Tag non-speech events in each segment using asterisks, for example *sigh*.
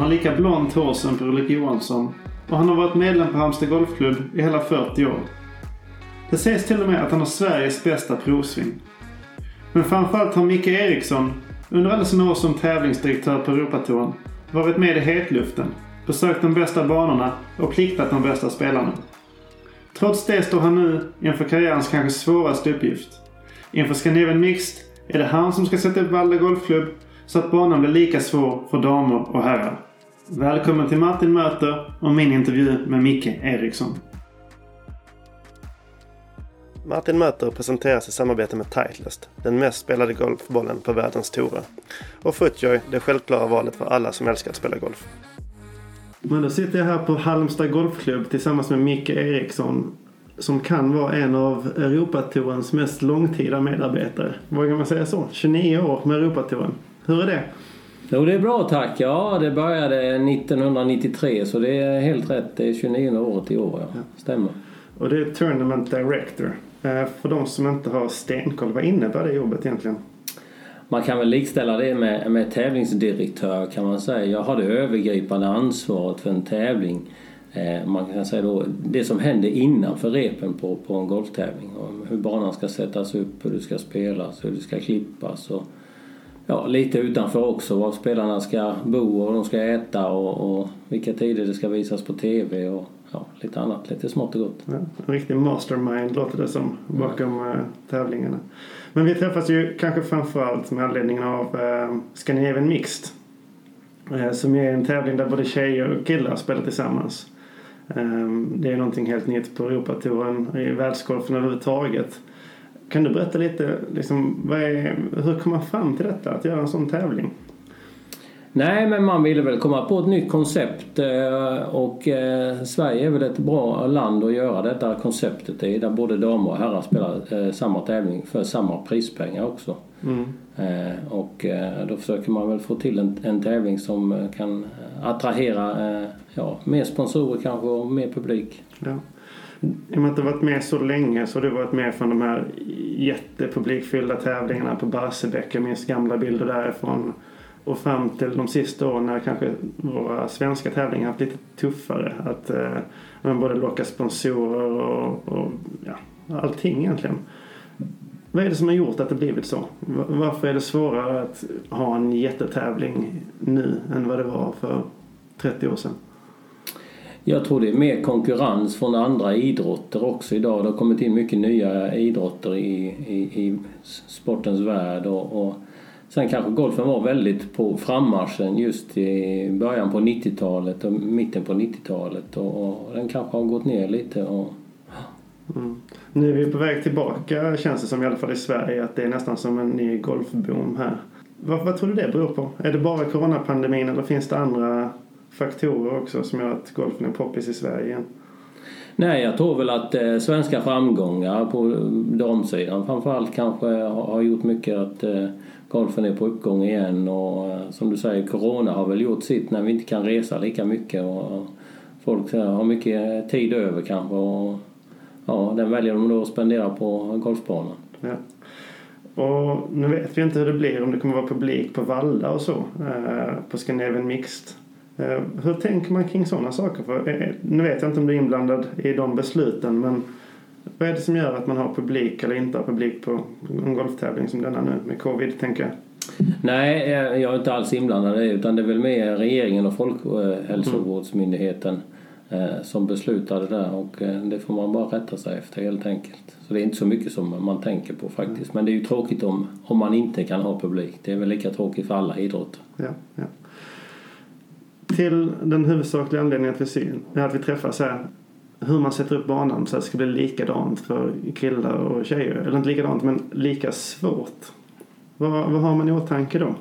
Han har lika blont hår som Per-Olof Johansson och han har varit medlem på Halmstad Golfklubb i hela 40 år. Det sägs till och med att han har Sveriges bästa provsving. Men framförallt har Micke Eriksson under alla sina år som tävlingsdirektör på Europatouren varit med i hetluften, besökt de bästa banorna och pliktat de bästa spelarna. Trots det står han nu inför karriärens kanske svåraste uppgift. Inför Scandinavian Mixed är det han som ska sätta upp Valle Golfklubb så att banan blir lika svår för damer och herrar. Välkommen till Martin Möter och min intervju med Micke Eriksson. Martin Möter presenteras i samarbete med Titleist, den mest spelade golfbollen på världens tourer. Och Footjoy, det självklara valet för alla som älskar att spela golf. Men då sitter jag här på Halmstad Golfklubb tillsammans med Micke Eriksson som kan vara en av Europatourens mest långtida medarbetare. Vågar man säga så? 29 år med Europatouren. Hur är det? Jo, det är bra tack. Ja, det började 1993 så det är helt rätt. Det är 29 året i år, ja. ja. Stämmer. Och det är Tournament Director. Eh, för de som inte har stenkoll, vad innebär det jobbet egentligen? Man kan väl likställa det med, med tävlingsdirektör kan man säga. Jag har det övergripande ansvaret för en tävling. Eh, man kan säga då det som händer innanför repen på, på en golftävling. Hur banan ska sättas upp, hur det ska spelas, hur det ska klippas och ja, lite utanför också. Var spelarna ska bo och de ska äta och, och vilka tider det ska visas på TV och ja, lite annat, lite smått och gott. Ja, en riktig mastermind låter det som bakom ja. Eh, tävlingarna. Men vi träffas ju kanske framförallt med anledning av eh, Scandinavian Mixed. Eh, som är en tävling där både tjejer och killar spelar tillsammans. Eh, det är någonting helt nytt på Europatouren, i världsgolfen överhuvudtaget. Kan du berätta lite, liksom, är, hur kom man fram till detta, att göra en sån tävling? Nej, men man ville väl komma på ett nytt koncept eh, och eh, Sverige är väl ett bra land att göra detta konceptet i där både damer och herrar spelar eh, samma tävling för samma prispengar också. Mm. Och då försöker man väl få till en, en tävling som kan attrahera ja, mer sponsorer kanske och mer publik. Ja. I och med att du varit med så länge så har du varit med från de här jättepublikfyllda tävlingarna på Barsebäck. Jag minns gamla bilder därifrån och fram till de sista åren när kanske våra svenska tävlingar haft lite tuffare. Att eh, både locka sponsorer och, och ja, allting egentligen. Vad är det som har gjort att det blivit så? Varför är det svårare att ha en jättetävling nu än vad det var för 30 år sedan? Jag tror det är mer konkurrens från andra idrotter också idag. Det har kommit in mycket nya idrotter i, i, i sportens värld. och, och Sen kanske golfen var väldigt på frammarschen just i början på 90-talet och mitten på 90-talet och, och, den kanske har gått ner lite. Och... Mm. Nu är vi på väg tillbaka känns det som i alla fall i Sverige att det är nästan som en ny golfboom här. Vad, vad tror du det beror på? Är det bara coronapandemin eller finns det andra faktorer också som gör att golfen är poppis i Sverige igen? Nej, jag tror väl att eh, svenska framgångar på damsidan framförallt kanske har, har gjort mycket att eh, golfen är på uppgång igen och eh, som du säger, Corona har väl gjort sitt när vi inte kan resa lika mycket och folk har mycket tid över kanske och ja, den väljer de då att spendera på golfbanan. Ja. Och nu vet vi inte hur det blir om det kommer vara publik på Valla och så eh, på Scandinavian Mixed. Eh, hur tänker man kring sådana saker? För, eh, nu vet jag inte om du är inblandad i de besluten men vad är det som gör att man har publik eller inte har publik på en golftävling som denna nu med covid, tänker jag? Nej, jag är inte alls inblandad i det utan det är väl mer regeringen och Folkhälsovårdsmyndigheten mm. som beslutade där och eh, det får man bara rätta sig efter helt enkelt. Så det är inte så mycket som man tänker på faktiskt. Men det är ju tråkigt om, om man inte kan ha publik. Det är väl lika tråkigt för alla idrotter. Ja, ja. Till den huvudsakliga anledningen att vi, att vi träffas här hur man sätter upp banan så att det ska bli likadant för killar och tjejer. Eller inte likadant, men lika svårt. Vad, vad har man i åtanke då?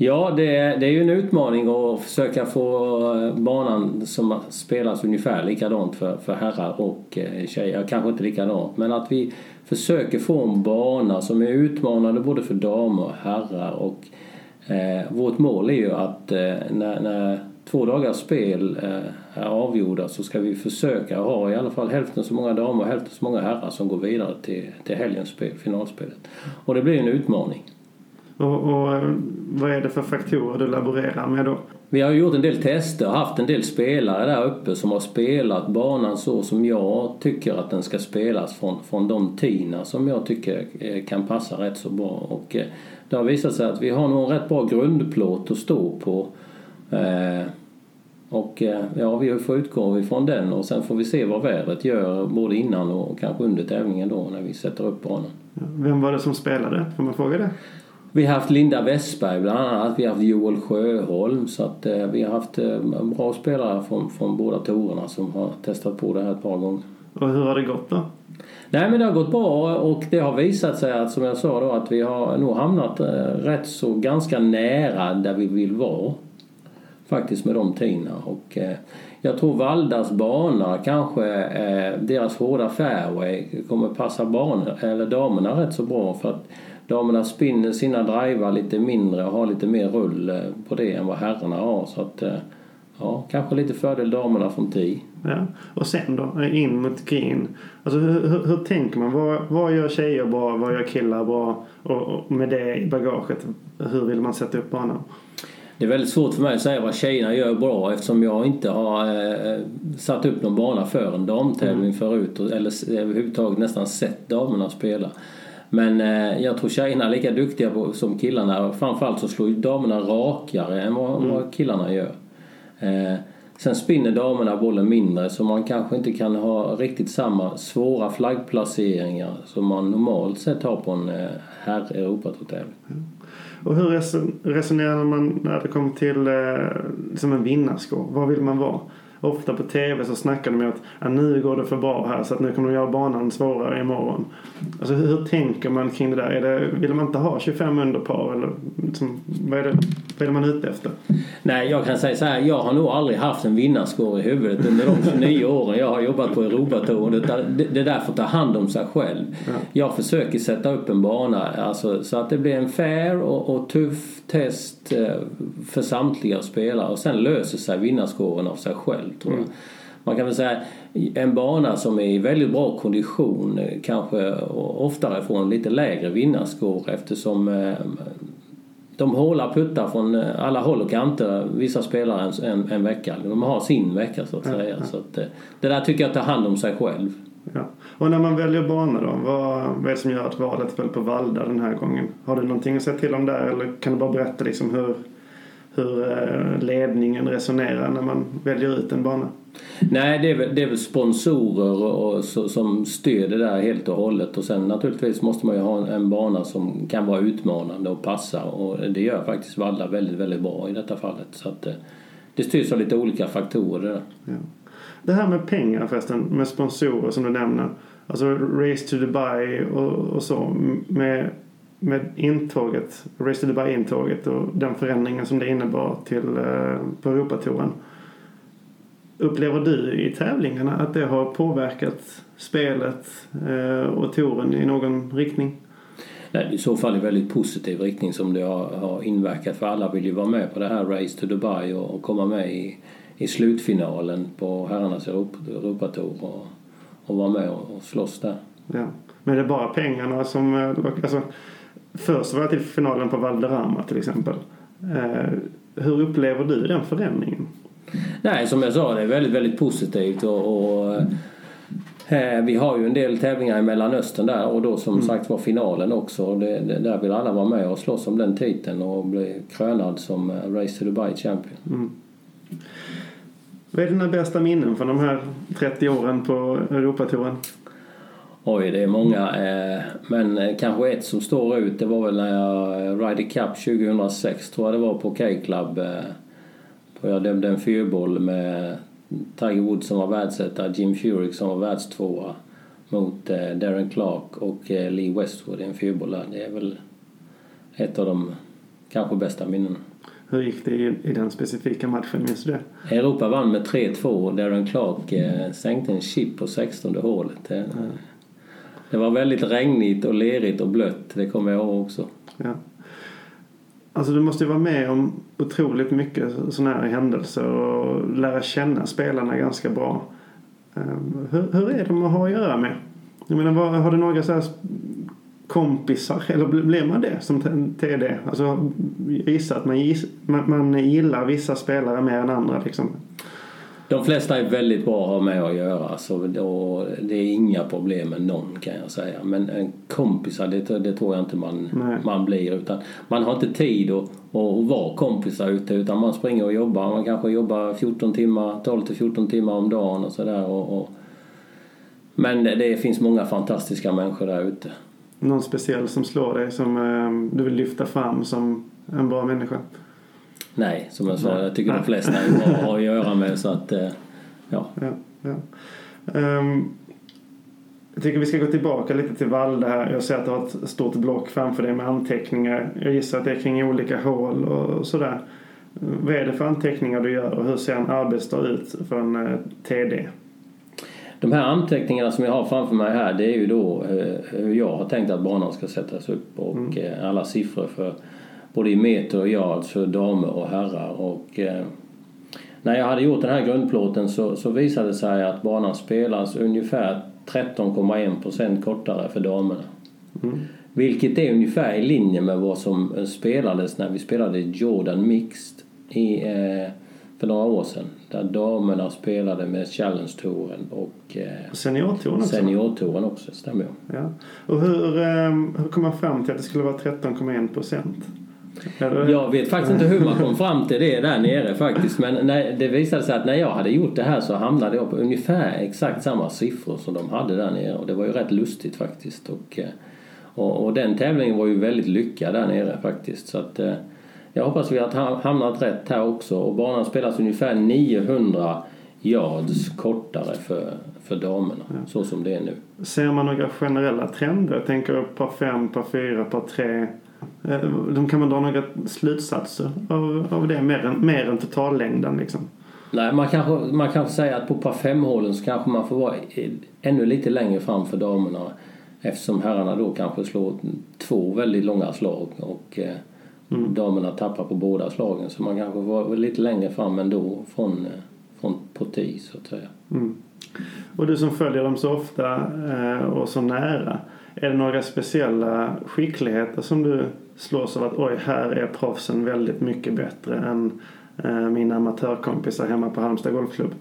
Ja, det, det är ju en utmaning att försöka få banan som spelas ungefär likadant för, för herrar och eh, tjejer. Kanske inte likadant, men att vi försöker få en bana som är utmanande både för damer och herrar. Och, eh, vårt mål är ju att eh, när, när två dagars spel eh, är avgjorda så ska vi försöka ha i alla fall hälften så många damer och hälften så många herrar som går vidare till, till helgens spel, finalspelet. Och det blir en utmaning. Och, och eh, vad är det för faktorer du laborerar med då? Vi har gjort en del tester och haft en del spelare där uppe som har spelat banan så som jag tycker att den ska spelas från, från de tina som jag tycker eh, kan passa rätt så bra. Och eh, det har visat sig att vi har nog en rätt bra grundplåt att stå på. Och ja, vi får utgå ifrån den och sen får vi se vad vädret gör både innan och kanske under tävlingen då när vi sätter upp banan. Vem var det som spelade? Får man fråga det? Vi har haft Linda Westberg bland annat. Vi har haft Joel Sjöholm. Så att, eh, vi har haft eh, bra spelare från, från båda tourerna som har testat på det här ett par gånger. Och hur har det gått då? Nej men det har gått bra och det har visat sig att som jag sa då att vi har nog hamnat eh, rätt så ganska nära där vi vill vara. Faktiskt med de tiderna. Och eh, jag tror Valdas bana kanske, eh, deras hårda fairway kommer passa banor, eller damerna rätt så bra för att damerna spinner sina drivar lite mindre och har lite mer rull eh, på det än vad herrarna har. Så att, eh, ja, kanske lite fördel damerna från 10. Ja. Och sen då, in mot green. Alltså, hur, hur, hur, tänker man? Vad, vad gör tjejer bra? Vad gör killar bra? Och, och, med det i bagaget, hur vill man sätta upp banan? Det är väldigt svårt för mig att säga vad tjejerna gör bra eftersom jag inte har eh, satt upp någon bana för en damtävling mm. förut eller överhuvudtaget nästan sett damerna spela. Men eh, jag tror tjejerna är lika duktiga på, som killarna. Framförallt så slår damerna rakare än vad, mm. vad killarna gör. Eh, sen spinner damerna bollen mindre så man kanske inte kan ha riktigt samma svåra flaggplaceringar som man normalt sett har på en eh, herr Europatourtävling. Mm. Och hur resonerar man när det kommer till eh, liksom en vinnarskår? Vad vill man vara? Ofta på TV så snackar de om att ah, nu går det för bra här så att nu kommer de göra banan svårare imorgon. Alltså hur, hur tänker man kring det där? Är det, vill man inte ha 25 under par eller liksom, vad, är det, vad är man ute efter? Nej, jag kan säga så här. Jag har nog aldrig haft en vinnarskår i huvudet under de 29 *laughs* åren jag har jobbat på Europatouren. Det, det där får ta hand om sig själv. Ja. Jag försöker sätta upp en bana alltså, så att det blir en fair och, och tuff test eh, för samtliga spelare och sen löser sig vinnarskåren av sig själv tror jag. Mm. Man kan väl säga en bana som är i väldigt bra kondition eh, kanske oftare får en lite lägre vinnarskår eftersom eh, de hålar puttar från alla håll och kanter, vissa spelare en, en, vecka. De har sin vecka så att säga. Ja, ja. Så att, det där tycker jag tar hand om sig själv. Ja. Och när man väljer bana då, vad, vad är det som gör att valet föll på Valda den här gången? Har du någonting att säga till om där eller kan du bara berätta liksom hur, hur eh, ledningen resonerar när man väljer ut en bana? Nej, det är väl, det är väl sponsorer och, så, som stöder det där helt och hållet och sen naturligtvis måste man ju ha en, en, bana som kan vara utmanande och passa och det gör faktiskt Valla väldigt, väldigt bra i detta fallet. Så att, eh, det styrs av lite olika faktorer där. Ja. Det här med pengar förresten, med sponsorer som du nämner. Alltså Race to Dubai och, och så. Med, med intåget, Race to Dubai-intåget och den förändringen som det innebar till, eh, på Europatouren. Upplever du i tävlingarna att det har påverkat spelet eh, och touren i någon riktning? Nej, I så fall i väldigt positiv riktning som det har, har inverkat för alla vill ju vara med på det här Race to Dubai och, och komma med i i slutfinalen på herrarnas Europatour och, och vara med och, och slåss där. Ja. Men det är bara pengarna som... Eh, alltså, först var jag till finalen på Valderrama till exempel. Eh, hur upplever du den förändringen? Nej, som jag sa, det är väldigt, väldigt positivt och, och eh, vi har ju en del tävlingar i Mellanöstern där och då som mm. sagt var finalen också. Det, det, där vill alla vara med och slåss om den titeln och bli krönad som Race to Dubai Champion. Mm. Vad är dina bästa minnen från de här 30 åren på Europatouren? Oj, det är många. Eh, men eh, kanske ett som står ut, det var väl när jag eh, Ryder Cup 2006, tror jag det var på K-Club. Jag dömde en fyrboll med Tiger Woods som var världsetta, Jim Furyk som var världstvåa mot Darren Clark och Lee Westwood i en fyrboll där. Det är väl ett av de kanske bästa minnena. Hur gick det i, i den specifika matchen? Minns du det? Europa vann med 3-2 Darren Clark sänkte en chip på 16 hålet. Mm det var väldigt regnigt och lerigt och blött. Det kommer jag ihåg också. Ja. Alltså du måste ju vara med om otroligt mycket sådana här händelser och lära känna spelarna ganska bra. Ehm, hur, hur är de att ha att göra med? Jag menar, var, har du några så här kompisar? Eller blir man det som TD? Alltså, jag gissar att man, giss, man, man gillar vissa spelare mer än andra liksom. De flesta är väldigt bra att ha med att göra. Så det är inga problem med någon kan jag säga. Men en kompisar, det, det tror jag inte man, Nej. man blir. Utan man har inte tid att, att vara kompisar ute. Utan man springer och jobbar. Man kanske jobbar 14 timmar, 12 till 14 timmar om dagen och sådär. Och, och, men det, det finns många fantastiska människor där ute. Någon speciell som slår dig som eh, du vill lyfta fram som en bra människa? Nej, som jag sa, jag tycker Nej. de flesta bra att göra med. Så att, eh, ja. Ja, ja. Ehm, jag tycker vi ska gå tillbaka lite till Valde här. Jag ser att du har ett stort block framför dig med anteckningar. Jag gissar att det är kring olika hål och sådär. Vad är det för anteckningar du gör och hur ser en arbetsdag ut för en eh, TD? De här anteckningarna som jag har framför mig här det är ju då eh, hur jag har tänkt att banan ska sättas upp och eh, alla siffror för både i meter och yards för damer och herrar. Och, eh, när jag hade gjort den här grundplåten så, så visade det sig att banan spelas ungefär 13,1 procent kortare för damerna. Vilket är ungefär i linje med vad som eh, spelades när vi spelade Jordan Mixed i, eh, för några år sedan. Där damerna spelade med Challenge-touren och eh, Seniortouren också? Seniortouren också, stämmer. Ja. Och hur, ehm, hur kom man fram till att det skulle vara 13,1 procent? Jag vet faktiskt inte hur man kom fram till det där nere faktiskt. Men när, det visade sig att när jag hade gjort det här så hamnade jag på ungefär exakt samma siffror som de hade där nere. Och det var ju rätt lustigt faktiskt. Och, eh, och, och den tävlingen var ju väldigt lyckad där nere faktiskt. Så att, eh, jag hoppas vi har ha- hamnat rätt här också. Och banan spelas ungefär 900 yards kortare för, för damerna. Så som det är nu. Ser man några generella trender? Jag tänker par 5, par 4, par 3. De kan man dra några slutsatser av, av det mer än, mer än totallängden liksom? Nej, man kanske, man kanske säger att på par 5-hålen så kanske man får vara ännu lite längre fram för damerna eftersom herrarna då kanske slår två väldigt långa slag och eh, damerna tappar på båda slagen så man kanske får vara lite längre fram ändå från, eh, från på tee så att säga. Mm. Och du som följer dem så ofta eh, och så nära. Är det några speciella skickligheter som du slås av att oj, här är proffsen väldigt mycket bättre än eh, mina amatörkompisar hemma på Halmstad Golfklubb?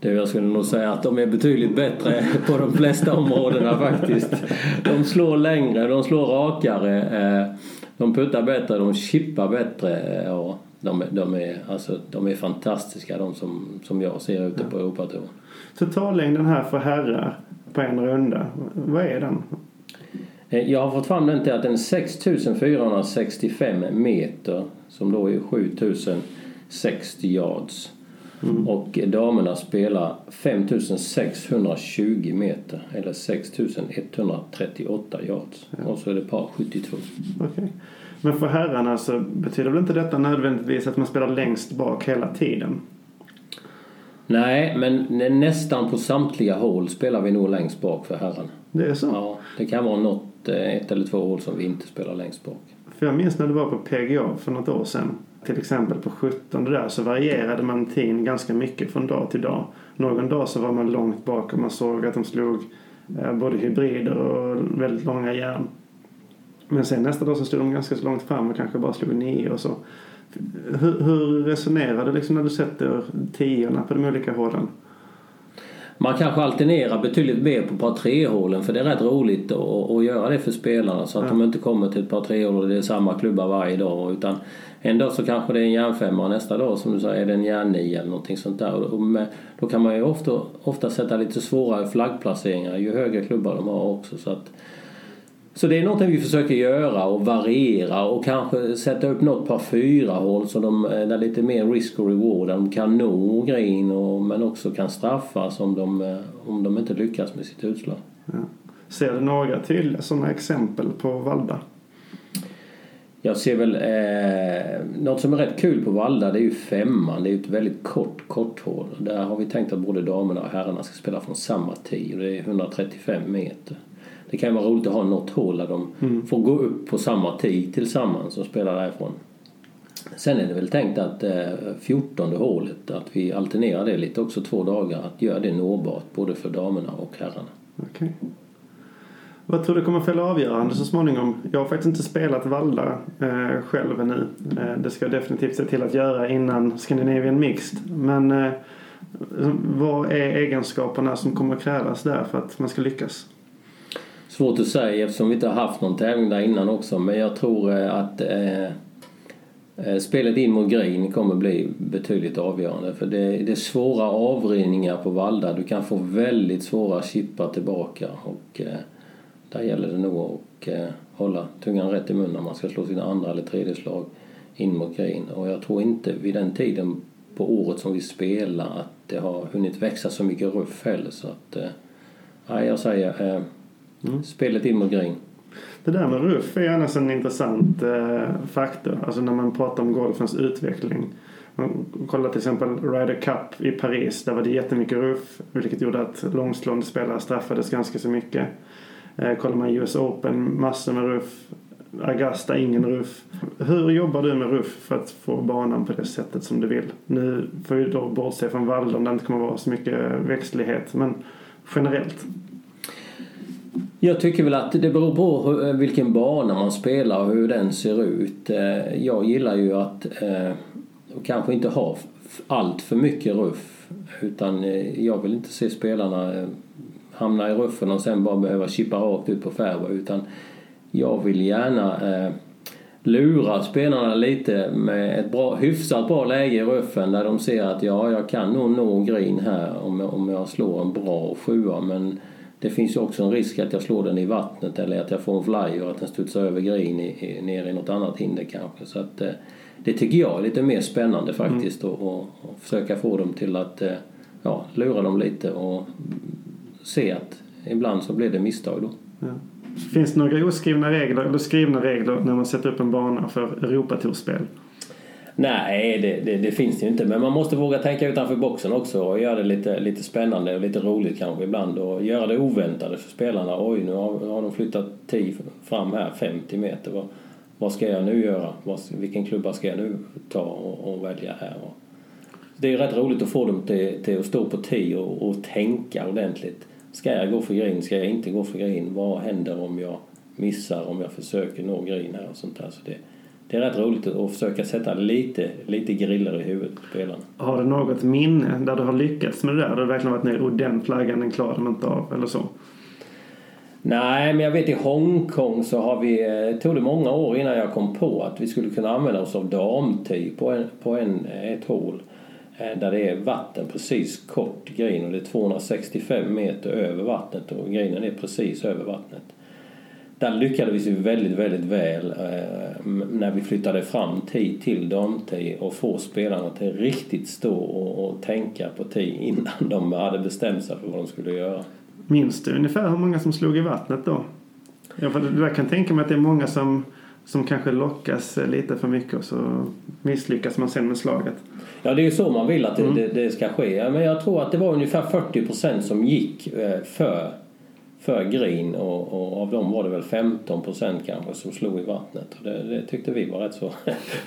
Det jag skulle nog säga att de är betydligt bättre *laughs* på de flesta områdena faktiskt. De slår längre, de slår rakare, eh, de puttar bättre, de chippar bättre. eh, Ja, de, de, är, alltså, de är fantastiska de som, som jag ser ute på Europatouren. Totallängden här för herrar på en runda, vad är den? Eh, Jag har fått fram den till att den är 6465 meter som då är 7060 yards. Och damerna spelar 5620 meter eller 6138 yards. Och så är det par 72. Okej. Men för herrarna så betyder väl inte detta nödvändigtvis att man spelar längst bak hela tiden? Nej, men nä- nästan på samtliga hål spelar vi nog längst bak för herrarna. Det är så? Ja, det kan vara något, eh, ett eller två hål som vi inte spelar längst bak. För jag minns när du var på PGA för något år sedan. Till exempel på 17 där så varierade man tiden ganska mycket från dag till dag. Någon dag så var man långt bak och man såg att de slog eh, både hybrider och väldigt långa järn. Men sen nästa dag så stod de ganska så långt fram och kanske bara slog nio och så. Hur, hur resonerar du liksom när du sätter tiorna på de olika hålen? Man kanske alternerar betydligt mer på par tre-hålen för det är rätt roligt att, att göra det för spelarna så att Ja. de inte kommer till ett par tre-hål och det är samma klubba varje dag. Utan en dag så kanske det är en järnfemma nästa dag som du säger är det en järnnia eller någonting sånt där. Och med, då kan man ju ofta, ofta sätta lite svårare flaggplaceringar ju högre klubbar de har också. Så att, så det är någonting vi försöker göra och variera och kanske sätta upp något par fyra hål så de där är lite mer risk och reward. De kan nå green och, men också kan straffas om de, eh, om de inte lyckas med sitt utslag. Ja. Ser du några tydliga sådana exempel på Valda? Jag ser väl eh, något som är rätt kul på Valda det är ju femman. Det är ju ett väldigt kort korthål. Där har vi tänkt att både damerna och herrarna ska spela från samma tee och det är 135 meter. Det kan vara roligt att ha något hål där de får gå upp på samma tee tillsammans och spela därifrån. Sen är det väl tänkt att eh, 14 hålet, att vi alternerar det lite också två dagar, att göra det nåbart både för damerna och herrarna. Okej. Vad tror du kommer fälla avgörande så småningom? Jag har faktiskt inte spelat Valda eh, själv ännu. Eh, det ska jag definitivt se till att göra innan Scandinavian Mixed. Men eh, vad är egenskaperna som kommer krävas där för att man ska lyckas? Svårt att säga eftersom vi inte har haft någon tävling där innan också. Men jag tror eh, att eh, eh, spelet in mot green kommer bli betydligt avgörande. För det, det är svåra avrinningar på Valda. Du kan få väldigt svåra chippar tillbaka. Och eh, där gäller det nog att eh, hålla tungan rätt i munnen när man ska slå sina andra eller tredje slag in mot green. Och jag tror inte vid den tiden på året som vi spelar att det har hunnit växa så mycket ruff heller. Så att, eh, jag säger eh, mm. spelet in mot green. Det där med ruff är annars en intressant eh, faktor. Alltså när man pratar om golfens utveckling. Kolla till exempel Ryder Cup i Paris. Där var det jättemycket ruff. Vilket gjorde att långslående spelare straffades ganska så mycket. Eh, kollar man US Open, massor med ruff. Augusta, ingen ruff. Hur jobbar du med ruff för att få banan på det sättet som du vill? Nu får vi då bortse från Valde om det inte kommer vara så mycket växtlighet. Men generellt. Jag tycker väl att det beror på eh, vilken bana man spelar och hur den ser ut. Eh, jag gillar ju att eh, kanske inte ha allt för mycket ruff. Utan eh, jag vill inte se spelarna hamna i ruffen och sen bara behöva chippa rakt ut på fairway. Utan jag vill gärna eh, lura spelarna lite med ett bra, hyfsat bra läge i ruffen där de ser att ja, jag kan nog nå green här om jag, om jag slår en bra sjua men det finns ju också en risk att jag slår den i vattnet eller att jag får en fly och att den studsar över green i, i, ner i något annat hinder kanske. Så att, eh, det tycker jag är lite mer spännande faktiskt mm. och, och, och, försöka få dem till att eh, ja, lura dem lite och se att ibland så blir det misstag då. Ja. Finns det några oskrivna regler eller skrivna regler när man sätter upp en bana för Europatourspel? Nej, det, det, det, finns det ju inte. Men man måste våga tänka utanför boxen också och göra det lite, lite spännande och lite roligt kanske ibland. Och göra det oväntade för spelarna. Oj, nu har, har de flyttat 10 fram här, 50 meter. Vad, vad ska jag nu göra? Vad, vilken klubba ska jag nu ta och, och välja här? Och det är ju rätt roligt att få dem till, till att stå på 10 och, och tänka ordentligt. Ska jag gå för green? Ska jag inte gå för green? Vad händer om jag missar, om jag försöker nå green här och sånt där. Så det, det är rätt roligt att försöka sätta lite, lite griller i huvudet på spelarna. Har du något minne där du har lyckats med det där? Där du verkligen varit nere och den flaggan den klarar de inte av eller så? Nej, men jag vet i Hongkong så har vi, eh, tog det många år innan jag kom på att vi skulle kunna använda oss av damtid på, en, på en, ett hål. Eh, där det är vatten precis kort green och det är 265 meter över vattnet och greenen är precis över vattnet. Där lyckades vi väldigt, väldigt väl eh, när vi flyttade fram tid till damtid och få spelarna till riktigt stå och, och tänka på tid innan de hade bestämt sig för vad de skulle göra. Minns du ungefär hur många som slog i vattnet då? Jag kan tänka mig att det är många som som kanske lockas lite för mycket och så misslyckas man sen med slaget. Ja, det är ju så man vill att det, mm. det, det ska ske. Men jag tror att det var ungefär 40 procent som gick eh, för, för green och, och, av dem var det väl 15 procent kanske som slog i vattnet. Och det, det tyckte vi var rätt så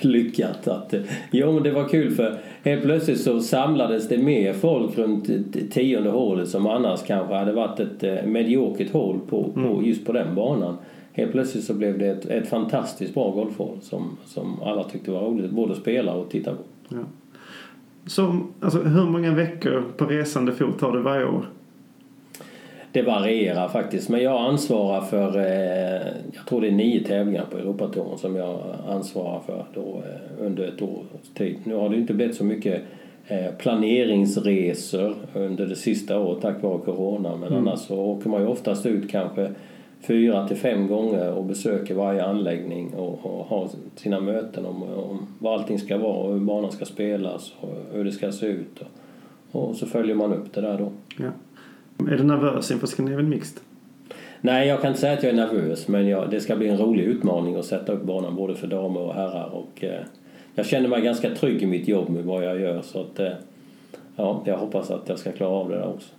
*laughs* lyckat. Att, jo, men det var kul för helt plötsligt så samlades det mer folk runt tionde hålet som annars kanske hade varit ett eh, mediokert hål på, på, mm. just på den banan helt plötsligt så blev det ett, ett fantastiskt bra golfhål som, som alla tyckte var roligt både att spela och titta på. Ja. Så, alltså, hur många veckor på resande fot har du varje år? Det varierar faktiskt men jag ansvarar för, eh, jag tror det är nio tävlingar på Europatouren som jag ansvarar för då, eh, under ett års tid. Nu har det inte blivit så mycket eh, planeringsresor under det sista året tack vare Corona men mm. annars så åker man ju oftast ut kanske fyra till fem gånger och besöker varje anläggning och, och har sina möten om, om vad allting ska vara och hur banan ska spelas och hur det ska se ut. Och, och så följer man upp det där då. Ja. Är du nervös inför Scandinavian Mixed? Nej, jag kan inte säga att jag är nervös men jag, det ska bli en rolig utmaning att sätta upp banan både för damer och herrar. Och, eh, jag känner mig ganska trygg i mitt jobb med vad jag gör så att, eh, ja, jag hoppas att jag ska klara av det där också.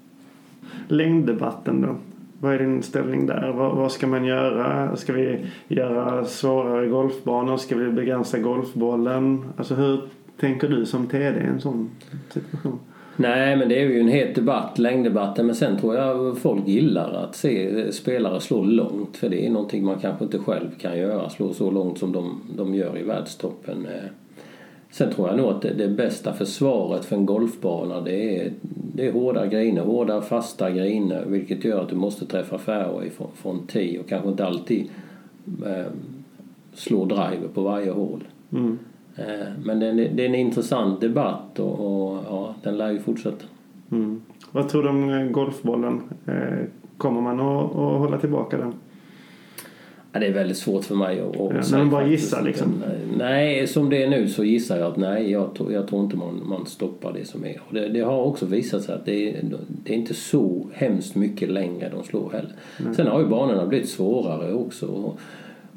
Längddebatten då? Vad är din ställning där? Vad, vad, ska man göra? Ska vi göra svårare golfbanor? Ska vi begränsa golfbollen? Alltså hur tänker du som TD i en sån situation? Nej, men det är ju en het debatt, längddebatten. Men sen tror jag folk gillar att se spelare slå långt. För det är någonting man kanske inte själv kan göra. Slå så långt som de, de gör i världstoppen. Sen tror jag nog att det, det bästa försvaret för en golfbana det är, det är hårda griner, hårda fasta griner. Vilket gör att du måste träffa fairway från, från tee och kanske inte alltid eh, slå driver på varje hål. Mm. Eh, men det, det, är en intressant debatt och, och ja, den lär ju fortsätta. Mm. Vad tror du om eh, golfbollen? Eh, kommer man att, att hålla tillbaka den? Ja, det är väldigt svårt för mig att, att ja, säga. Men bara gissa liksom? Nej, som det är nu så gissar jag att nej, jag tror, jag tror inte man, man stoppar det som är. Och det, det har också visat sig att det är, det är inte så hemskt mycket längre de slår heller. Nej. Sen har ju banorna blivit svårare också. Och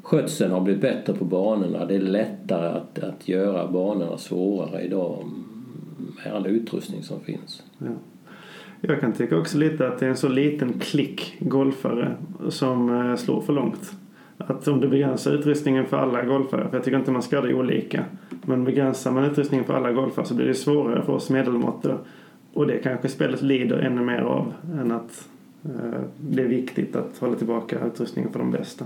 skötseln har blivit bättre på banorna. Det är lättare att, att göra banorna svårare idag med all utrustning som finns. Ja. Jag kan tycka också lite att det är en så liten klick golfare som eh, slår för långt. Att om du begränsar utrustningen för alla golfare, för jag tycker inte man ska göra det olika. Men begränsar man utrustningen för alla golfare så blir det svårare för oss medelmåttor. Och det kanske spelet lider ännu mer av än att eh, det är viktigt att hålla tillbaka utrustningen för de bästa.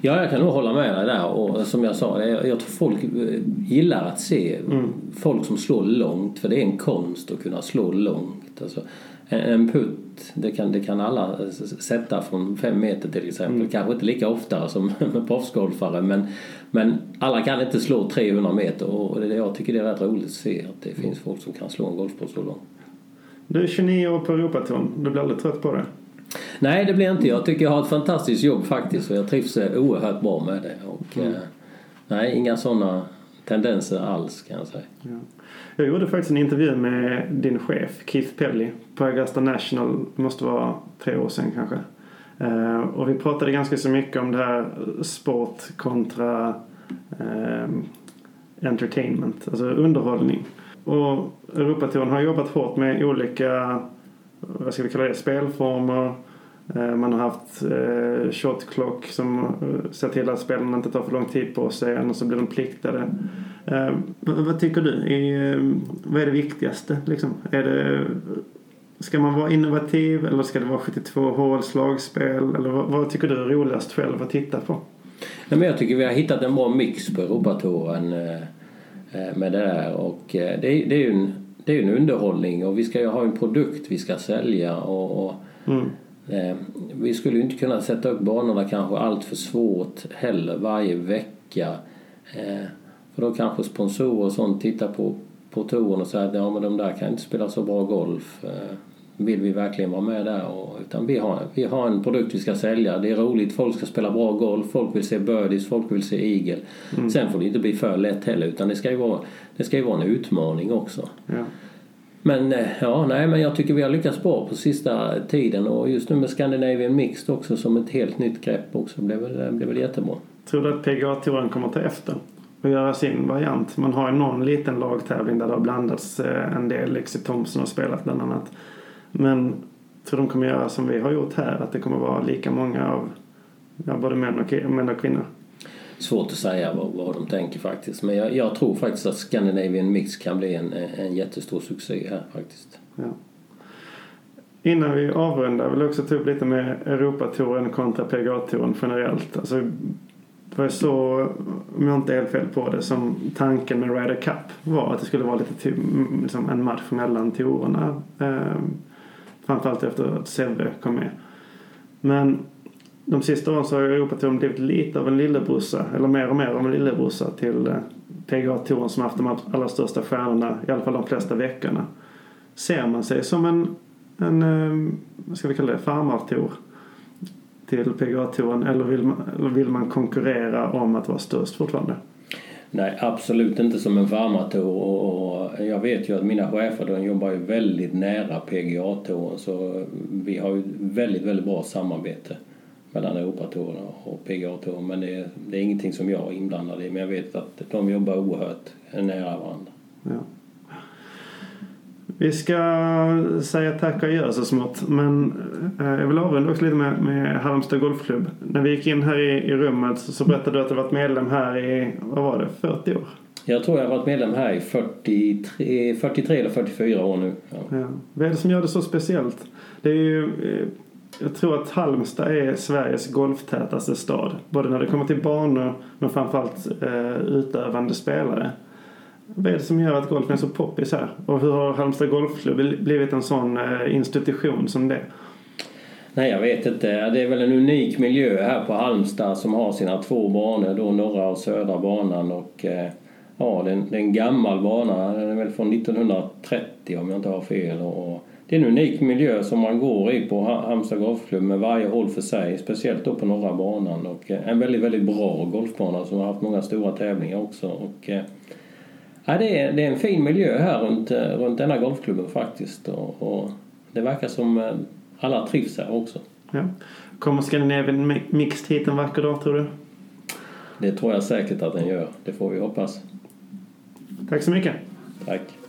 Ja, jag kan nog hålla med dig där. Och som jag sa, jag, jag tror folk eh, gillar att se Mm. folk som slår långt. För det är en konst att kunna slå långt. Alltså, en, putt, det kan, det kan alla sätta från fem meter till exempel. Mm. Kanske inte lika ofta som *laughs* proffsgolfare. Men, men alla kan inte slå 300 meter. Och det, jag tycker det är rätt roligt att se att det finns folk som kan slå en golfboll så långt. Du är 29 år på Europatouren. Du blir aldrig trött på det? Nej, det blir inte. Jag tycker jag har ett fantastiskt jobb faktiskt och jag trivs eh, oerhört bra med det. Och, Mm. eh, nej, inga sådana tendenser alls kan jag säga. Ja. Jag gjorde faktiskt en intervju med din chef Keith Pelly på Augusta National. Det måste vara tre år sedan kanske. Eh, och vi pratade ganska så mycket om det här sport kontra eh, entertainment, alltså underhållning. Och Europatouren har jobbat hårt med olika, vad ska vi kalla det, spelformer. Eh, Man har haft eh, shot clock som eh, ser till att spelarna inte tar för lång tid på sig annars så blir de pliktade. Eh, vad, tycker du? Är, eh, vad är det viktigaste? Liksom? Är det, ska man vara innovativ eller ska det vara 72 hål slagspel? Eller vad, vad tycker du är roligast själv att titta på? Nej, men jag tycker vi har hittat en bra mix på Europatouren eh, med det där. Och eh, det, är, det är ju en, det är ju en underhållning och vi ska ju ha en produkt vi ska sälja. Och, och Mm. Eh, vi skulle ju inte kunna sätta upp banorna kanske allt för svårt heller varje vecka. Eh, för då kanske sponsorer och sånt tittar på, på touren och säger att ja, men de där kan inte spela så bra golf. Eh, vill vi verkligen vara med där? Och, utan vi har, vi har en produkt vi ska sälja. Det är roligt, folk ska spela bra golf, folk vill se birdies, folk vill se eagle. Sen får det inte bli för lätt heller utan det ska ju vara, det ska ju vara en utmaning också. Ja. Men eh, ja, nej, men jag tycker vi har lyckats bra på sista tiden och just nu med Scandinavian Mixed också som ett helt nytt grepp också blev blev väl jättebra. Tror du att PGA-touren kommer ta efter och göra sin variant? Man har ju någon liten lagtävling där det har blandats eh, en del. Lexi Thompson har spelat bland annat. Men tror de kommer göra som vi har gjort här? Att det kommer vara lika många av ja, både män och, män och kvinnor? Svårt att säga vad, vad de tänker faktiskt. Men jag, jag tror faktiskt att Scandinavian Mix kan bli en, en jättestor succé här faktiskt. Ja. Innan vi avrundar vill jag också ta upp lite med Europatouren kontra PGA-touren generellt. Alltså, det var så, om jag inte är helt fel på det, som tanken med Ryder Cup var att det skulle vara lite typ, mm, liksom en match mellan tourerna. Eh, framförallt efter att Sevre kom med. Men de sista åren så har ju Europatouren blivit lite av en lillebrorsa, eller mer och mer av en lillebrorsa till eh, PGA-touren som haft de allra största stjärnorna, i alla fall de flesta veckorna. Ser man sig som en, en eh, vad ska vi kalla det, farmartour till PGA-touren eller vill, man, eller vill man konkurrera om att vara störst fortfarande? Nej, absolut inte som en farmartour och, och jag vet ju att mina chefer de jobbar ju väldigt nära PGA-touren så vi har ju väldigt, väldigt bra samarbete mellan Europatouren och PGA-touren men det är, det är ingenting som jag är inblandad i men jag vet att de jobbar oerhört nära varandra. Ja. Vi ska säga tack och adjö så smått. Men eh, jag vill avrunda också lite med, med Halmstad Golfklubb. När vi gick in här i, i rummet så, så berättade du att du varit medlem här i, vad var det, 40 år? Jag tror jag har varit medlem här i 43, 43 eller 44 år nu. Ja. Ja. Vad är det som gör det så speciellt? Det är ju, eh, jag tror att Halmstad är Sveriges golftätaste stad. Både när det kommer till banor men framförallt eh, utövande spelare. Vad är det som gör att golfen är så poppis här? Och hur har Halmstad Golfklubb blivit en sån eh, institution som det? Nej, jag vet inte. Det är väl en unik miljö här på Halmstad som har sina två banor, då norra och södra banan. Och, eh, ja, det är, en, det är en gammal bana, den är väl från 1930 om jag inte har fel. Och, det är en unik miljö som man går i på Halmstad Golfklubb med varje håll för sig, speciellt då på norra banan. Och eh, en väldigt, väldigt bra golfbana som har haft många stora tävlingar också. Och, eh, ja, det, är, det är en fin miljö här runt, runt denna golfklubben faktiskt. Och, och det verkar som alla trivs här också. Ja. Kommer Scandinavian Mixed hit en vacker dag tror du? Det tror jag säkert att den gör. Det får vi hoppas. Tack så mycket. Tack.